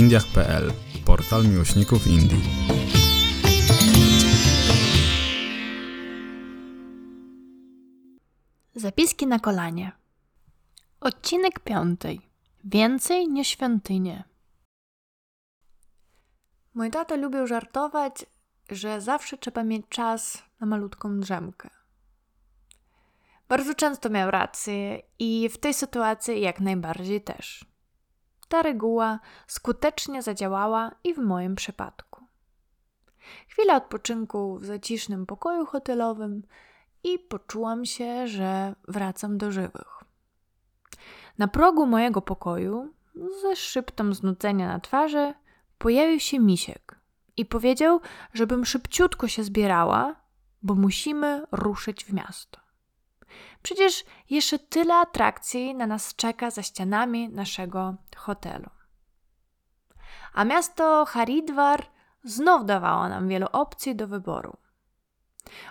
indiach.pl, portal miłośników Indii. Zapiski na kolanie. Odcinek piąty. Więcej niż świątynie. Mój tato lubił żartować, że zawsze trzeba mieć czas na malutką drzemkę. Bardzo często miał rację i w tej sytuacji jak najbardziej też. Ta reguła skutecznie zadziałała i w moim przypadku. Chwila odpoczynku w zacisznym pokoju hotelowym i poczułam się, że wracam do żywych. Na progu mojego pokoju, ze szybtą znudzenia na twarzy, pojawił się misiek i powiedział, żebym szybciutko się zbierała, bo musimy ruszyć w miasto. Przecież jeszcze tyle atrakcji na nas czeka za ścianami naszego hotelu. A miasto Haridwar znów dawało nam wiele opcji do wyboru.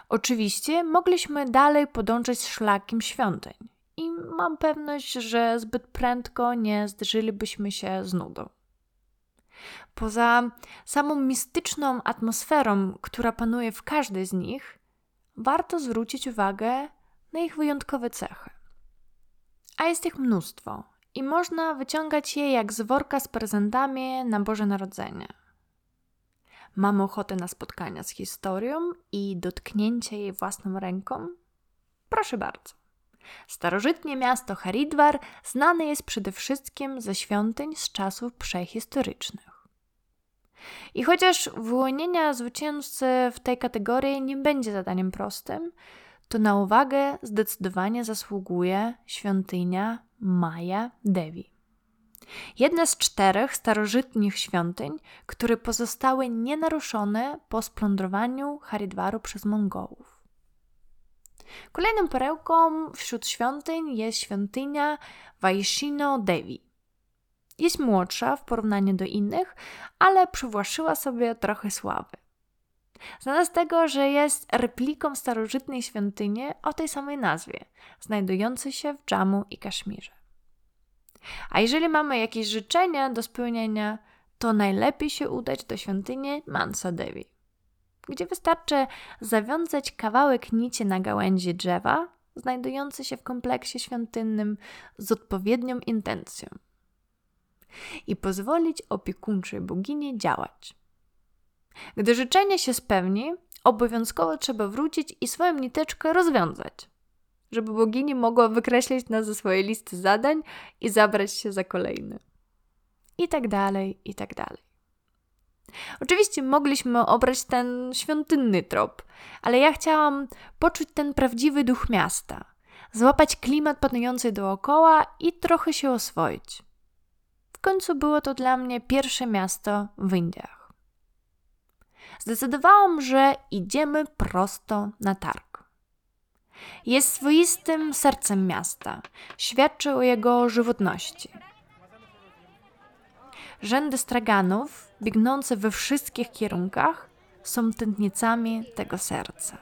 Oczywiście mogliśmy dalej podążać szlakiem świątyń i mam pewność, że zbyt prędko nie zderzylibyśmy się z nudą. Poza samą mistyczną atmosferą, która panuje w każdej z nich, warto zwrócić uwagę na ich wyjątkowe cechy. A jest ich mnóstwo i można wyciągać je jak z worka z prezentami na Boże Narodzenie. Mamy ochotę na spotkania z historią i dotknięcie jej własną ręką? Proszę bardzo. Starożytnie miasto Haridwar znane jest przede wszystkim ze świątyń z czasów prehistorycznych. I chociaż wyłonienia zwycięzcy w tej kategorii nie będzie zadaniem prostym, to na uwagę zdecydowanie zasługuje świątynia Maja Devi. Jedna z czterech starożytnych świątyń, które pozostały nienaruszone po splądrowaniu Haridwaru przez Mongołów. Kolejną perełką wśród świątyń jest świątynia Vaishino Devi. Jest młodsza w porównaniu do innych, ale przywłaszczyła sobie trochę sławy. Znana z tego, że jest repliką starożytnej świątyni o tej samej nazwie, znajdującej się w Dżamu i Kaszmirze. A jeżeli mamy jakieś życzenia do spełnienia, to najlepiej się udać do świątyni Mansa Devi, gdzie wystarczy zawiązać kawałek nici na gałęzi drzewa, znajdujący się w kompleksie świątynnym z odpowiednią intencją i pozwolić opiekuńczej bogini działać. Gdy życzenie się spełni, obowiązkowo trzeba wrócić i swoją niteczkę rozwiązać, żeby bogini mogła wykreślić nas ze swojej listy zadań i zabrać się za kolejny. I tak dalej, i tak dalej. Oczywiście mogliśmy obrać ten świątynny trop, ale ja chciałam poczuć ten prawdziwy duch miasta, złapać klimat panujący dookoła i trochę się oswoić. W końcu było to dla mnie pierwsze miasto w Indiach. Zdecydowałam, że idziemy prosto na targ. Jest swoistym sercem miasta, świadczy o jego żywotności. Rzędy straganów, biegnące we wszystkich kierunkach, są tętnicami tego serca.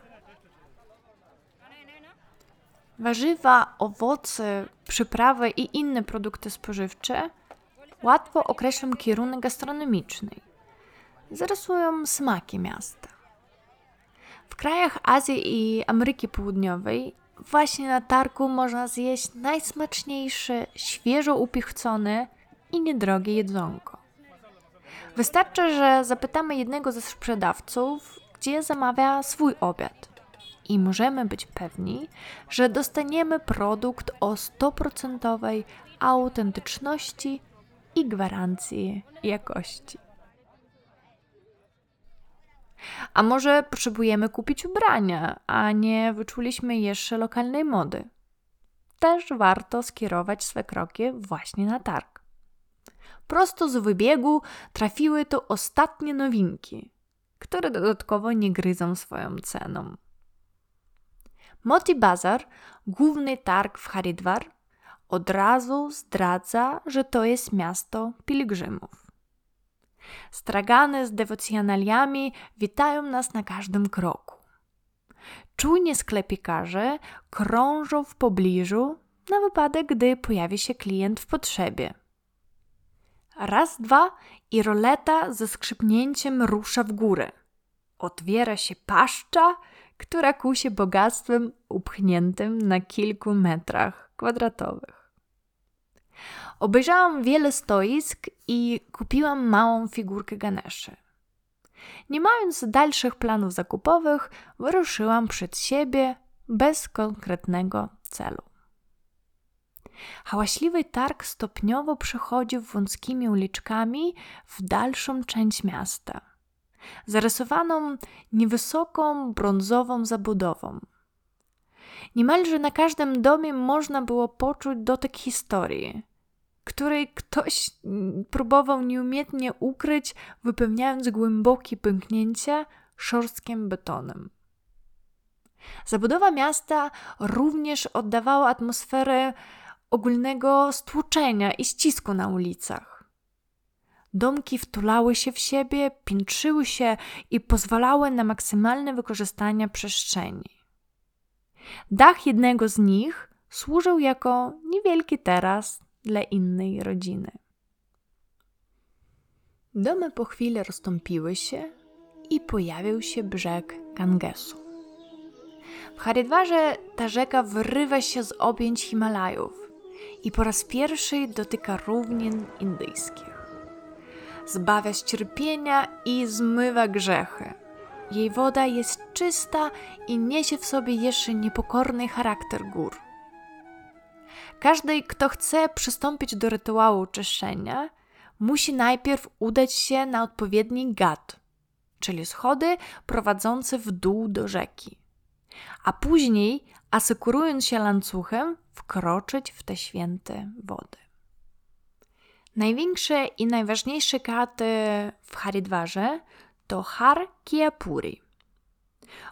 Warzywa, owoce, przyprawy i inne produkty spożywcze łatwo określą kierunek gastronomiczny. Zarysują smaki miasta. W krajach Azji i Ameryki Południowej właśnie na targu można zjeść najsmaczniejsze, świeżo upichcone i niedrogie jedzonko. Wystarczy, że zapytamy jednego ze sprzedawców, gdzie zamawia swój obiad. I możemy być pewni, że dostaniemy produkt o 100% autentyczności i gwarancji jakości. A może potrzebujemy kupić ubrania, a nie wyczuliśmy jeszcze lokalnej mody? Też warto skierować swe kroki właśnie na targ. Prosto z wybiegu trafiły tu ostatnie nowinki, które dodatkowo nie gryzą swoją ceną. Moti Bazar, główny targ w Haridwar, od razu zdradza, że to jest miasto pielgrzymów. Stragany z dewocjonaliami witają nas na każdym kroku. Czujnie sklepikarze krążą w pobliżu na wypadek, gdy pojawi się klient w potrzebie. Raz, dwa i roleta ze skrzypnięciem rusza w górę. Otwiera się paszcza, która kusi bogactwem upchniętym na kilku metrach kwadratowych. Obejrzałam wiele stoisk i kupiłam małą figurkę Ganeszy. Nie mając dalszych planów zakupowych, wyruszyłam przed siebie bez konkretnego celu. Hałaśliwy targ stopniowo przechodził wąskimi uliczkami w dalszą część miasta, zarysowaną niewysoką brązową zabudową. Niemalże na każdym domie można było poczuć dotyk historii, której ktoś próbował nieumiejętnie ukryć, wypełniając głębokie pęknięcia szorstkim betonem. Zabudowa miasta również oddawała atmosferę ogólnego stłuczenia i ścisku na ulicach. Domki wtulały się w siebie, piętrzyły się i pozwalały na maksymalne wykorzystanie przestrzeni. Dach jednego z nich służył jako niewielki teras dla innej rodziny. Domy po chwili rozstąpiły się i pojawił się brzeg Gangesu. W Haridwarze ta rzeka wyrywa się z objęć Himalajów i po raz pierwszy dotyka równin indyjskich. Zbawia z cierpienia i zmywa grzechy. Jej woda jest czysta i niesie w sobie jeszcze niepokorny charakter gór. Każdy, kto chce przystąpić do rytuału czyszczenia, musi najpierw udać się na odpowiedni gad, czyli schody prowadzące w dół do rzeki, a później, asekurując się łańcuchem, wkroczyć w te święte wody. Największe i najważniejsze katy w Haridwarze to Har.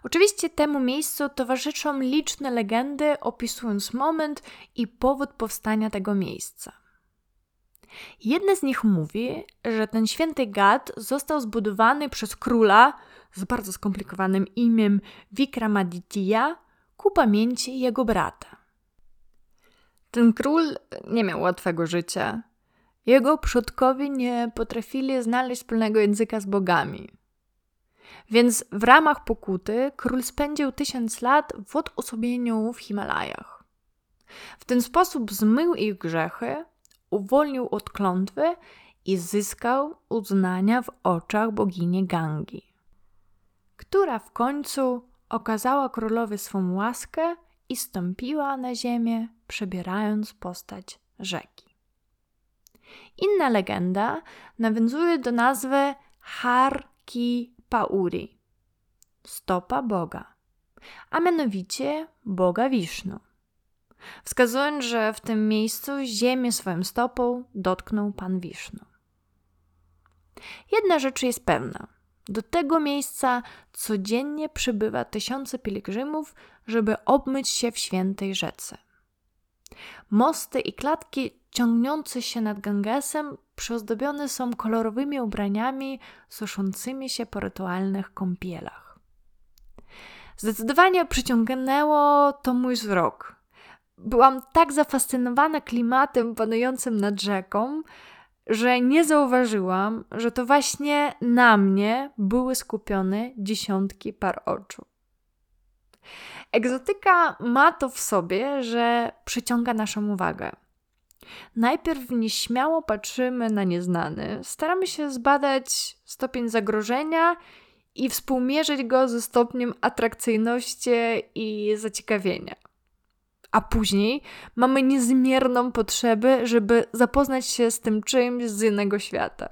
Oczywiście temu miejscu towarzyszą liczne legendy opisując moment i powód powstania tego miejsca. Jedna z nich mówi, że ten święty gad został zbudowany przez króla z bardzo skomplikowanym imieniem Vikramaditya ku pamięci jego brata. Ten król nie miał łatwego życia. Jego przodkowie nie potrafili znaleźć wspólnego języka z bogami. Więc w ramach pokuty król spędził tysiąc lat w odosobnieniu w Himalajach. W ten sposób zmył ich grzechy, uwolnił od klątwy i zyskał uznania w oczach bogini Gangi, która w końcu okazała królowi swą łaskę i stąpiła na ziemię, przebierając postać rzeki. Inna legenda nawiązuje do nazwy Harki Pauri, stopa Boga, a mianowicie Boga Wisznu. Wskazując, że w tym miejscu ziemię swoją stopą dotknął Pan Wisznu. Jedna rzecz jest pewna. Do tego miejsca codziennie przybywa tysiące pielgrzymów, żeby obmyć się w świętej rzece. Mosty i klatki ciągnące się nad Gangesem przyozdobione są kolorowymi ubraniami suszącymi się po rytualnych kąpielach. Zdecydowanie przyciągnęło to mój wzrok. Byłam tak zafascynowana klimatem panującym nad rzeką, że nie zauważyłam, że to właśnie na mnie były skupione dziesiątki par oczu. Egzotyka ma to w sobie, że przyciąga naszą uwagę. Najpierw nieśmiało patrzymy na nieznany, staramy się zbadać stopień zagrożenia i współmierzyć go ze stopniem atrakcyjności i zaciekawienia. A później mamy niezmierną potrzebę, żeby zapoznać się z tym czymś z innego świata.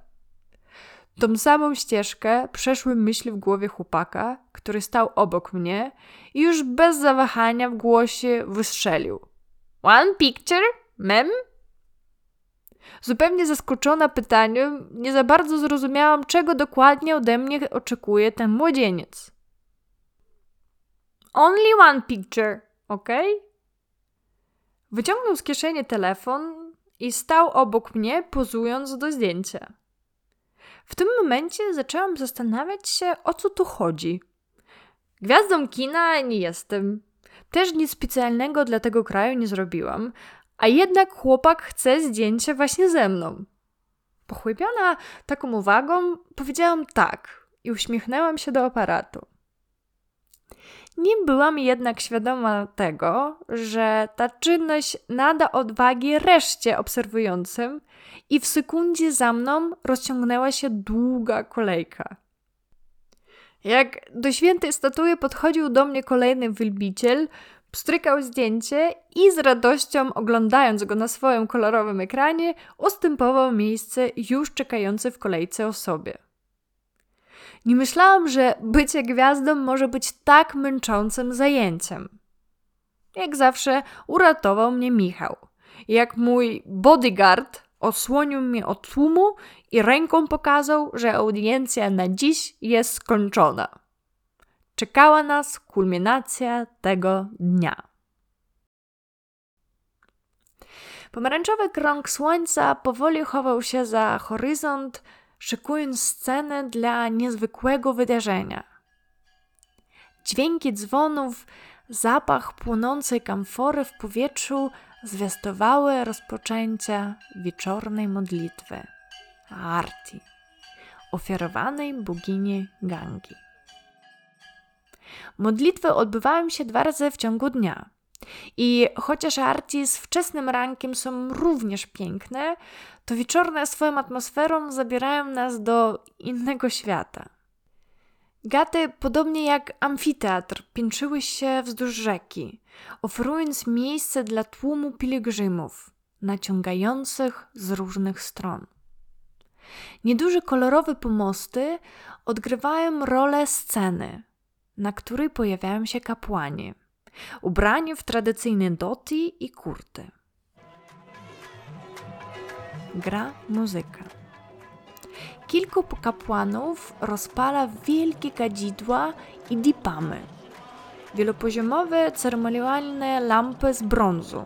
Tą samą ścieżkę przeszły myśli w głowie chłopaka, który stał obok mnie i już bez zawahania w głosie wystrzelił. One picture? Mem? Zupełnie zaskoczona pytaniem, nie za bardzo zrozumiałam, czego dokładnie ode mnie oczekuje ten młodzieniec. Only one picture, ok? Wyciągnął z kieszeni telefon i stał obok mnie, pozując do zdjęcia. W tym momencie zaczęłam zastanawiać się, o co tu chodzi. Gwiazdą kina nie jestem. Też nic specjalnego dla tego kraju nie zrobiłam, a jednak chłopak chce zdjęcie właśnie ze mną. Pochłybiona taką uwagą, powiedziałam tak i uśmiechnęłam się do aparatu. Nie byłam jednak świadoma tego, że ta czynność nada odwagi reszcie obserwującym i w sekundzie za mną rozciągnęła się długa kolejka. Jak do świętej statui podchodził do mnie kolejny wylbiciel, pstrykał zdjęcie i z radością oglądając go na swoim kolorowym ekranie, ustępował miejsce już czekającej w kolejce osobie. Nie myślałam, że bycie gwiazdą może być tak męczącym zajęciem. Jak zawsze uratował mnie Michał. Jak mój bodyguard osłonił mnie od tłumu i ręką pokazał, że audiencja na dziś jest skończona. Czekała nas kulminacja tego dnia. Pomarańczowy krąg słońca powoli chował się za horyzont, szykując scenę dla niezwykłego wydarzenia. Dźwięki dzwonów, zapach płonącej kamfory w powietrzu zwiastowały rozpoczęcie wieczornej modlitwy Arti, ofiarowanej bogini Gangi. Modlitwy odbywają się dwa razy w ciągu dnia. I chociaż arti z wczesnym rankiem są również piękne, to wieczorne swoją atmosferą zabierają nas do innego świata. Gaty, podobnie jak amfiteatr, piętrzyły się wzdłuż rzeki, oferując miejsce dla tłumu pielgrzymów, naciągających z różnych stron. Nieduże kolorowe pomosty odgrywają rolę sceny, na której pojawiają się kapłani, ubrani w tradycyjne doti i kurty. Gra muzyka. Kilku kapłanów rozpala wielkie kadzidła i dipamy. Wielopoziomowe ceremonialne lampy z brązu,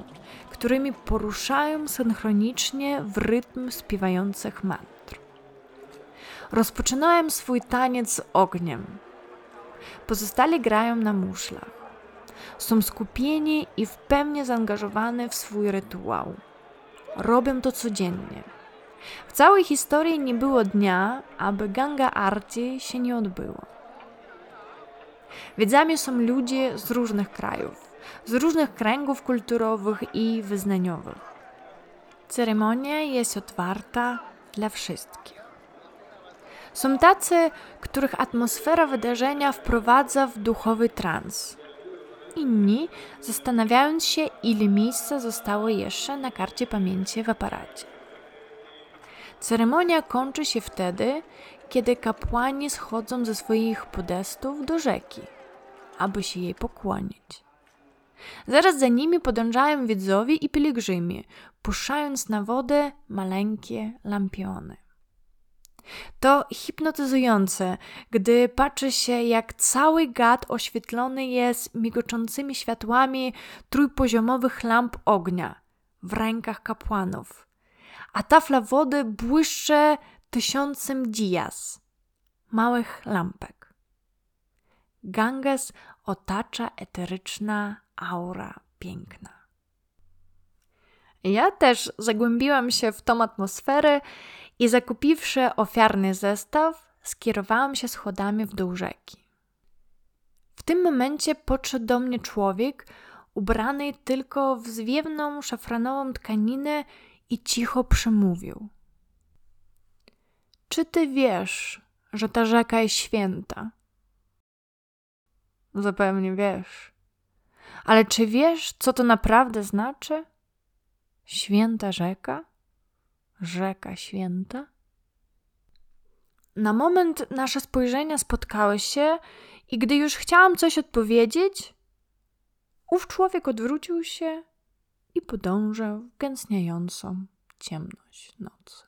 którymi poruszają synchronicznie w rytm śpiewających mantr. Rozpoczynają swój taniec ogniem. Pozostali grają na muszlach. Są skupieni i w pełni zaangażowani w swój rytuał. Robią to codziennie w całej historii nie było dnia, aby Ganga Arti się nie odbyło. Wiedzami są ludzie z różnych krajów, z różnych kręgów kulturowych i wyznaniowych. Ceremonia jest otwarta dla wszystkich. Są tacy, których atmosfera wydarzenia wprowadza w duchowy trans. Inni zastanawiając się, ile miejsca zostało jeszcze na karcie pamięci w aparacie. Ceremonia kończy się wtedy, kiedy kapłani schodzą ze swoich podestów do rzeki, aby się jej pokłonić. Zaraz za nimi podążają widzowie i pielgrzymi, puszczając na wodę maleńkie lampiony. To hipnotyzujące, gdy patrzy się, jak cały gad oświetlony jest migoczącymi światłami trójpoziomowych lamp ognia w rękach kapłanów a tafla wody błyszcze tysiącem dias, małych lampek. Ganges otacza eteryczna aura piękna. Ja też zagłębiłam się w tą atmosferę i zakupiwszy ofiarny zestaw, skierowałam się schodami w dół rzeki. W tym momencie podszedł do mnie człowiek ubrany tylko w zwiewną szafranową tkaninę i cicho przemówił. Czy ty wiesz, że ta rzeka jest święta? Zapewne wiesz. Ale czy wiesz, co to naprawdę znaczy? Święta rzeka? Rzeka święta? Na moment nasze spojrzenia spotkały się, i gdy już chciałam coś odpowiedzieć, ów człowiek odwrócił się i podążał w gęstniejącą ciemność nocy.